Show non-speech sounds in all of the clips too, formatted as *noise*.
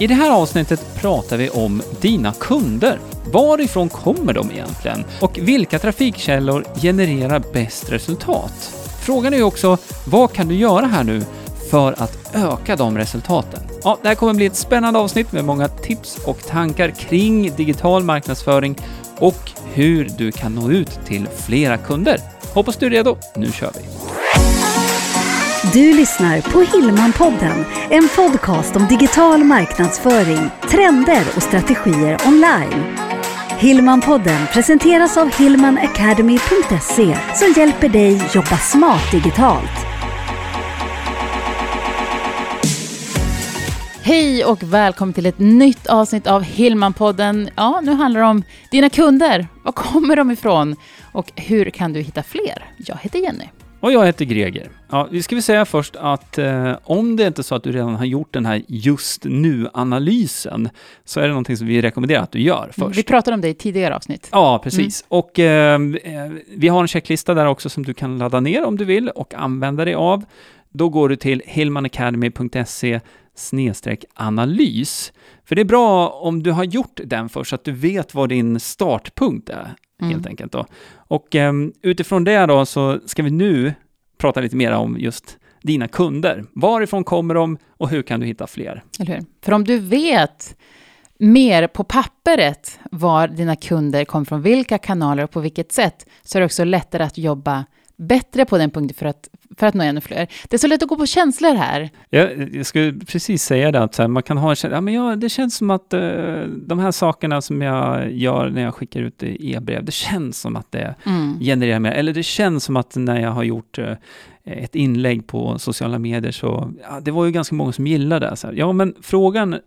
I det här avsnittet pratar vi om dina kunder. Varifrån kommer de egentligen? Och vilka trafikkällor genererar bäst resultat? Frågan är ju också, vad kan du göra här nu för att öka de resultaten? Ja, det här kommer bli ett spännande avsnitt med många tips och tankar kring digital marknadsföring och hur du kan nå ut till flera kunder. Hoppas du är redo. Nu kör vi! Du lyssnar på Hillmanpodden, en podcast om digital marknadsföring, trender och strategier online. Hillmanpodden presenteras av hillmanacademy.se som hjälper dig jobba smart digitalt. Hej och välkommen till ett nytt avsnitt av Hillmanpodden. Ja, nu handlar det om dina kunder. Var kommer de ifrån? Och hur kan du hitta fler? Jag heter Jenny. Och jag heter Greger. Ja, vi ska väl säga först att eh, om det inte är så att du redan har gjort den här just nu-analysen, så är det någonting som vi rekommenderar att du gör först. Vi pratade om det i tidigare avsnitt. Ja, precis. Mm. Och eh, vi har en checklista där också som du kan ladda ner om du vill och använda dig av. Då går du till hillmanacademy.se analys. För det är bra om du har gjort den först, så att du vet vad din startpunkt är, mm. helt enkelt. Då. Och um, utifrån det då så ska vi nu prata lite mer om just dina kunder. Varifrån kommer de och hur kan du hitta fler? Eller hur? För om du vet mer på pappret var dina kunder kommer från, vilka kanaler och på vilket sätt, så är det också lättare att jobba bättre på den punkten för att, för att nå ännu fler. Det är så lätt att gå på känslor här. Jag, jag skulle precis säga det, att man kan ha en ja, men ja, det känns som att uh, de här sakerna som jag gör när jag skickar ut e-brev, det känns som att det mm. genererar mer, eller det känns som att när jag har gjort uh, ett inlägg på sociala medier så, ja, det var ju ganska många som gillade det. Så här, ja, men frågan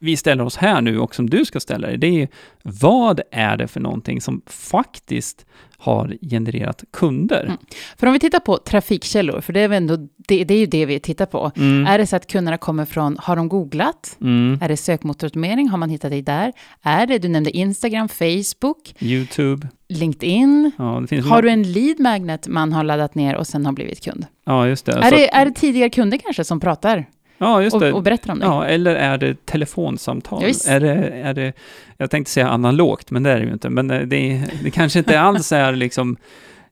vi ställer oss här nu och som du ska ställa dig, det är ju vad är det för någonting som faktiskt har genererat kunder. Mm. För om vi tittar på trafikkällor, för det är, ändå, det, det är ju det vi tittar på. Mm. Är det så att kunderna kommer från, har de googlat? Mm. Är det sökmotoroptimering, har man hittat det där? Är det, du nämnde Instagram, Facebook, YouTube, LinkedIn. Ja, har du en lead magnet man har laddat ner och sen har blivit kund? Ja, just det. Är, det, är det tidigare kunder kanske som pratar? Ja, just det. Och, och berättar om det. Ja, eller är det telefonsamtal? Ja, är det, är det, jag tänkte säga analogt, men det är det ju inte. Men det, det, det kanske inte *laughs* alls är liksom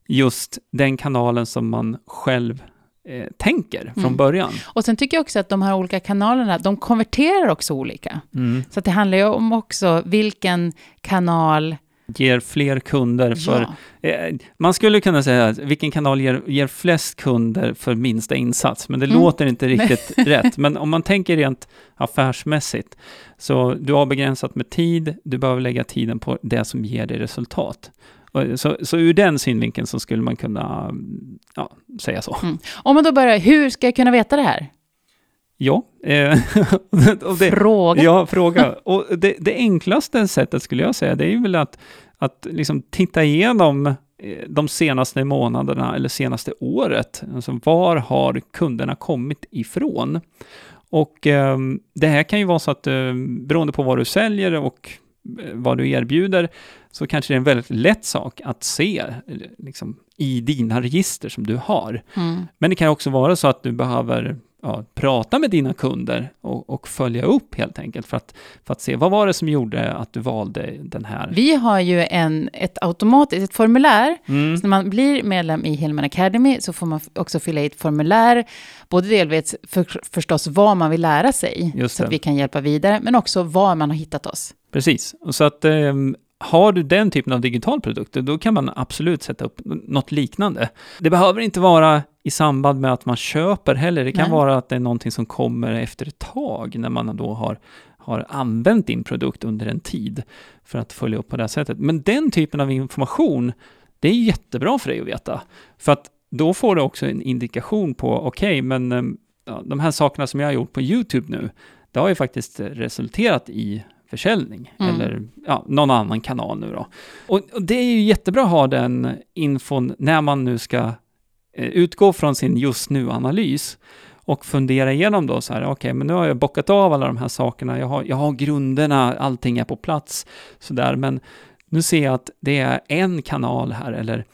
just den kanalen som man själv eh, tänker från mm. början. Och sen tycker jag också att de här olika kanalerna, de konverterar också olika. Mm. Så det handlar ju om också vilken kanal ger fler kunder för... Ja. Eh, man skulle kunna säga att vilken kanal ger, ger flest kunder för minsta insats, men det mm. låter inte riktigt *laughs* rätt. Men om man tänker rent affärsmässigt, så du har begränsat med tid, du behöver lägga tiden på det som ger dig resultat. Så, så ur den synvinkeln så skulle man kunna ja, säga så. Mm. Om man då börjar, hur ska jag kunna veta det här? Ja. Eh, *laughs* det, fråga. Ja, fråga. Och det, det, enklaste sättet skulle jag säga, det är ju väl att, att liksom titta igenom eh, de senaste månaderna eller senaste året. Alltså var har kunderna kommit ifrån? Och eh, det här kan ju vara så att eh, beroende på vad du säljer och eh, vad du erbjuder, så kanske det är en väldigt lätt sak att se liksom, i dina register som du har. Mm. Men det kan också vara så att du behöver ja, prata med dina kunder och, och, följa upp helt enkelt för att, för att se vad var det som gjorde att du valde den här. Vi har ju en, ett automatiskt ett formulär. Mm. Så när man blir medlem i Hillman Academy så får man också fylla i ett formulär. Både delvis för, förstås vad man vill lära sig så att vi kan hjälpa vidare, men också var man har hittat oss. Precis, så att eh, har du den typen av digital produkt, då kan man absolut sätta upp något liknande. Det behöver inte vara i samband med att man köper heller. Det kan Nej. vara att det är någonting som kommer efter ett tag, när man då har, har använt din produkt under en tid, för att följa upp på det sättet. Men den typen av information, det är jättebra för dig att veta. För att då får du också en indikation på, okej, okay, men eh, ja, de här sakerna som jag har gjort på YouTube nu, det har ju faktiskt resulterat i försäljning mm. eller ja, någon annan kanal nu då. Och, och, det är ju jättebra att ha den infon när man nu ska eh, utgå från sin just nu-analys och fundera igenom då så här, okej, okay, men nu har jag bockat av alla de här sakerna, jag har, jag har grunderna, allting är på plats, så där, men nu ser jag att det är en kanal här, eller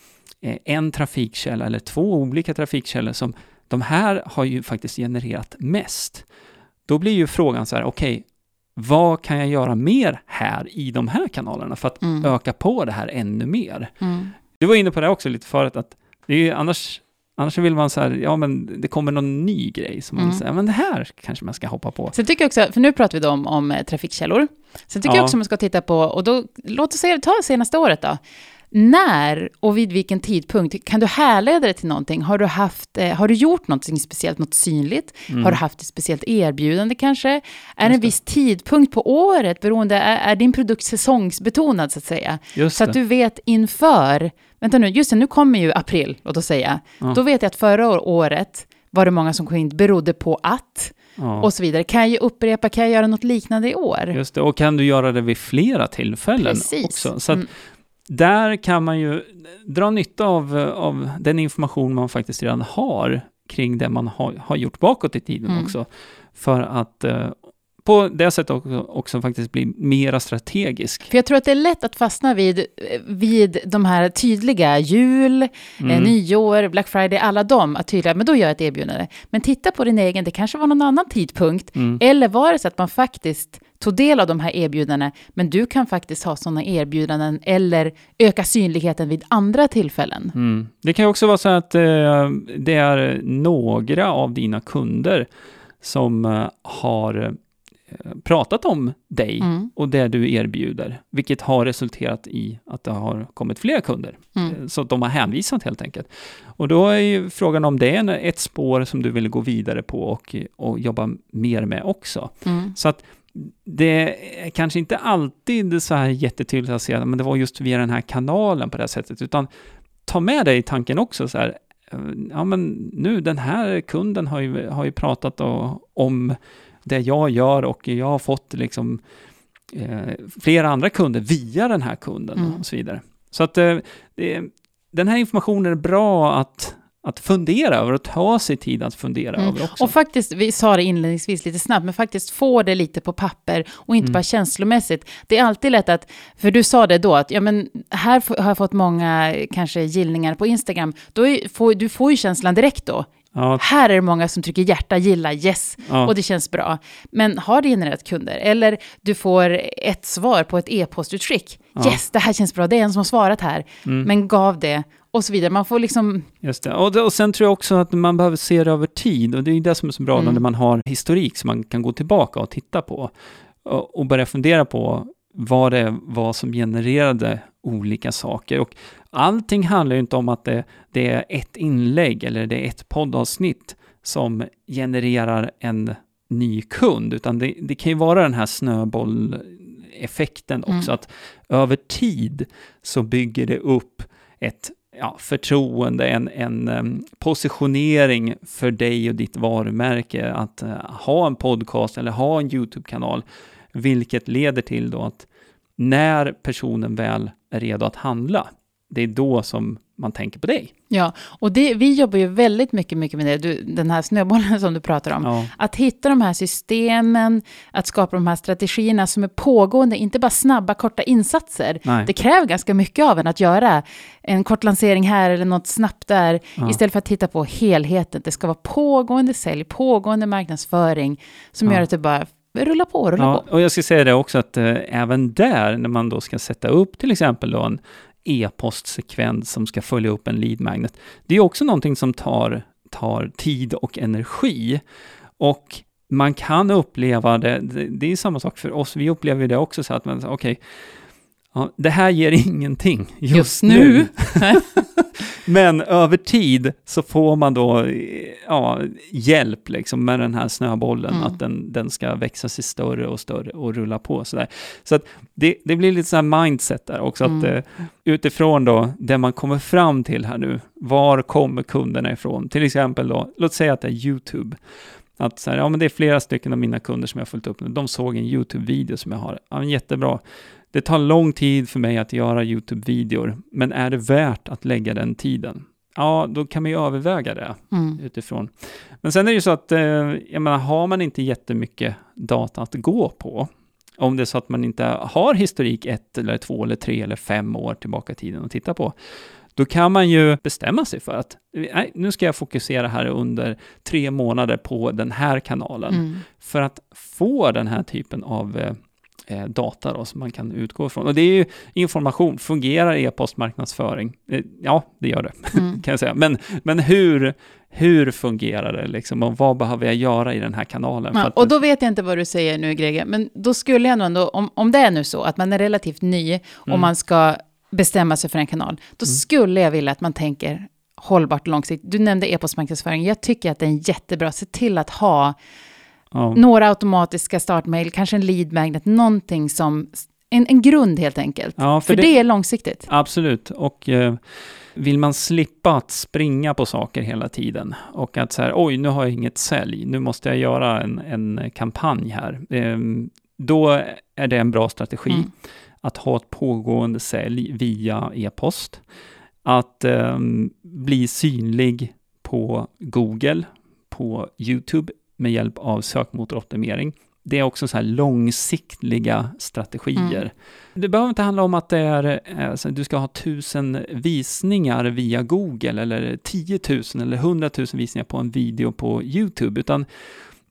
eh, en trafikkälla, eller två olika trafikkällor som de här har ju faktiskt genererat mest. Då blir ju frågan så här, okej, okay, vad kan jag göra mer här i de här kanalerna för att mm. öka på det här ännu mer? Mm. Du var inne på det också lite förut, att det är ju annars Annars vill man så här, ja men det kommer någon ny grej som man mm. säger, men det här kanske man ska hoppa på. Sen tycker jag också, för nu pratar vi då om, om eh, trafikkällor. Sen tycker ja. jag också man ska titta på, och då, låt oss säga, ta senaste året då. När och vid vilken tidpunkt kan du härleda det till någonting? Har du, haft, eh, har du gjort någonting speciellt, något synligt? Mm. Har du haft ett speciellt erbjudande kanske? Är det en viss tidpunkt på året beroende, är, är din produkt säsongsbetonad så att säga? Just så att du vet inför, vänta nu, just det, nu kommer ju april, låt oss säga. Ja. Då vet jag att förra året var det många som kom in, berodde på att, Ja. och så vidare. Kan jag upprepa, kan jag göra något liknande i år? Just det, och kan du göra det vid flera tillfällen Precis. också? Så att mm där kan man ju dra nytta av, av den information man faktiskt redan har kring det man har, har gjort bakåt i tiden mm. också. För att eh, på det sättet också, också, faktiskt bli mera strategisk. För jag tror att det är lätt att fastna vid, vid de här tydliga jul, eh, mm. eh, nyår, Black Friday, alla de, att tydliga, men då gör jag ett erbjudande. Men titta på din egen, det kanske var någon annan tidpunkt, mm. eller var det så att man faktiskt tog del av de här erbjudandena, men du kan faktiskt ha sådana erbjudanden eller öka synligheten vid andra tillfällen. Mm. Det kan också vara så att eh, det är några av dina kunder som eh, har eh, pratat om dig mm. och det du erbjuder, vilket har resulterat i att det har kommit fler kunder. Mm. Eh, så de har hänvisat helt enkelt. Och då är ju frågan om det är ett spår som du vill gå vidare på och, och jobba mer med också. Mm. Så att det är kanske inte alltid så här jättetydligt att se, men det var just via den här kanalen på det här sättet, utan ta med dig tanken också så här, ja men nu den här kunden har ju, har ju pratat och, om det jag gör och jag har fått liksom eh, flera andra kunder via den här kunden mm. och så vidare. Så att eh, den här informationen är bra att att fundera över och ta sig tid att fundera mm. över också. Och faktiskt, vi sa det inledningsvis lite snabbt, men faktiskt få det lite på papper och inte mm. bara känslomässigt. Det är alltid lätt att, för du sa det då, att ja men här har jag fått många kanske gillningar på Instagram, då är, får, du får ju känslan direkt då. Ja. Här är det många som trycker hjärta, gilla, yes, ja. och det känns bra. Men har det genererat kunder? Eller du får ett svar på ett e-postutskick. Ja. Yes, det här känns bra, det är en som har svarat här. Mm. Men gav det och så vidare. Man får liksom... Just det. Och, det, och sen tror jag också att man behöver se det över tid. Och det är det som är så bra mm. när man har historik som man kan gå tillbaka och titta på. Och, och börja fundera på vad det var som genererade olika saker. Och allting handlar ju inte om att det, det är ett inlägg eller det är ett poddavsnitt som genererar en ny kund, utan det, det kan ju vara den här snöbolleffekten också, mm. att över tid så bygger det upp ett ja, förtroende, en, en um, positionering för dig och ditt varumärke att uh, ha en podcast eller ha en YouTube-kanal, vilket leder till då att när personen väl är redo att handla, det är då som man tänker på dig. Ja, och det, vi jobbar ju väldigt mycket, mycket med det, du, den här snöbollen *laughs* som du pratar om. Ja. Att hitta de här systemen, att skapa de här strategierna som är pågående, inte bara snabba, korta insatser. Nej. Det kräver ganska mycket av en att göra en kort lansering här eller något snabbt där, ja. istället för att titta på helheten. Det ska vara pågående sälj, pågående marknadsföring, som ja. gör att det bara rulla på, rulla ja, på. Och jag ska säga det också att eh, även där, när man då ska sätta upp till exempel då en e-postsekvens som ska följa upp en lead magnet. Det är också någonting som tar, tar tid och energi. Och man kan uppleva det, det, det är samma sak för oss, vi upplever det också så att man, okej, okay, Ja, det här ger *laughs* ingenting just, just nu. *laughs* Men över tid så får man då ja, hjälp liksom med den här snöbollen, mm. att den, den ska växa sig större och större och rulla på sådär. Så att det, det blir lite så här mindset där också, mm. att uh, utifrån då det man kommer fram till här nu, var kommer kunderna ifrån? Till exempel då, låt säga att det är YouTube. Att så här, ja men det är flera stycken av mina kunder som jag har följt upp nu, de såg en YouTube-video som jag har, ja jättebra det tar lång tid för mig att göra YouTube-videor, men är det värt att lägga den tiden? Ja, då kan man ju överväga det mm. utifrån. Men sen är det ju så att, eh, jag menar, har man inte jättemycket data att gå på, om det är så att man inte har historik ett eller två eller tre eller fem år tillbaka i tiden att titta på, då kan man ju bestämma sig för att nej, nu ska jag fokusera här under tre månader på den här kanalen. Mm. För att få den här typen av eh, data då, som man kan utgå ifrån. Och det är ju information. Fungerar e-postmarknadsföring? Eh, ja, det gör det, *laughs* mm. kan jag säga. Men, men hur, hur fungerar det liksom och vad behöver jag göra i den här kanalen? Ja, och då vet jag inte vad du säger nu, Greger, men då skulle jag nog ändå, om, om det är nu så att man är relativt ny och mm. man ska bestämma sig för en kanal, då mm. skulle jag vilja att man tänker hållbart långsiktigt. Du nämnde e-postmarknadsföring. Jag tycker att det är jättebra. Se till att ha ja. några automatiska startmail, kanske en lead magnet, någonting som en, en grund helt enkelt. Ja, för, för det, det, är långsiktigt. Absolut. Och eh, vill man slippa att springa på saker hela tiden och att så här, oj, nu har jag inget sälj, nu måste jag göra en, en kampanj här. Eh, då är det en bra strategi. Mm att ha ett pågående sälj via e-post, att eh, bli synlig på Google, på YouTube med hjälp av sökmotoroptimering. Det är också så här långsiktiga strategier. Mm. Det behöver inte handla om att det är, alltså, du ska ha tusen visningar via Google eller 10 000 eller 100 000 visningar på en video på YouTube, utan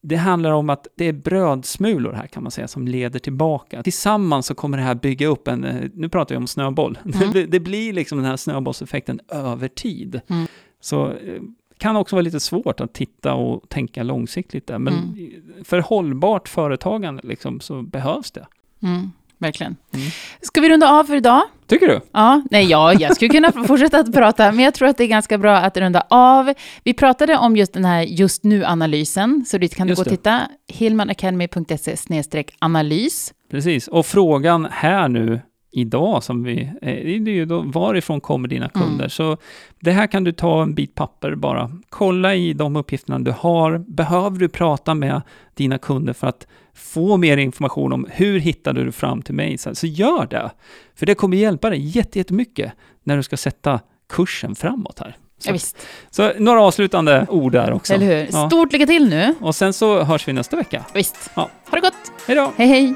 det handlar om att det är brödsmulor här kan man säga som leder tillbaka. Tillsammans så kommer det här bygga upp en, eh, nu pratar vi om snöboll, mm. *laughs* det, det, blir liksom den här snöbollseffekten över tid. Mm. Så eh, kan också vara lite svårt att titta och tänka långsiktigt där, men mm. för hållbart företagande liksom, så behövs det. Mm verkligen. Mm. Ska vi runda av för idag? Tycker du? Ja, nej, ja, jag skulle kunna *laughs* fortsätta att prata, men jag tror att det är ganska bra att runda av. Vi pratade om just den här just nu-analysen, så dit kan du gå och titta. hillmanacademy.se analys. Precis, och frågan här nu idag som vi, eh, det är ju då, varifrån kommer dina kunder? Mm. Så det här kan du ta en bit papper bara. Kolla i de uppgifterna du har. Behöver du prata med dina kunder för att få mer information om hur hittade du fram till mig? Så, så gör det. För det kommer hjälpa dig jättemycket när du ska sätta kursen framåt här. Så, ja, visst. så några avslutande ord där också. Eller hur. Ja. Stort lycka till nu. Och sen så hörs vi nästa vecka. Visst. Ja. Ha det gott. Hej då. Hej, hej.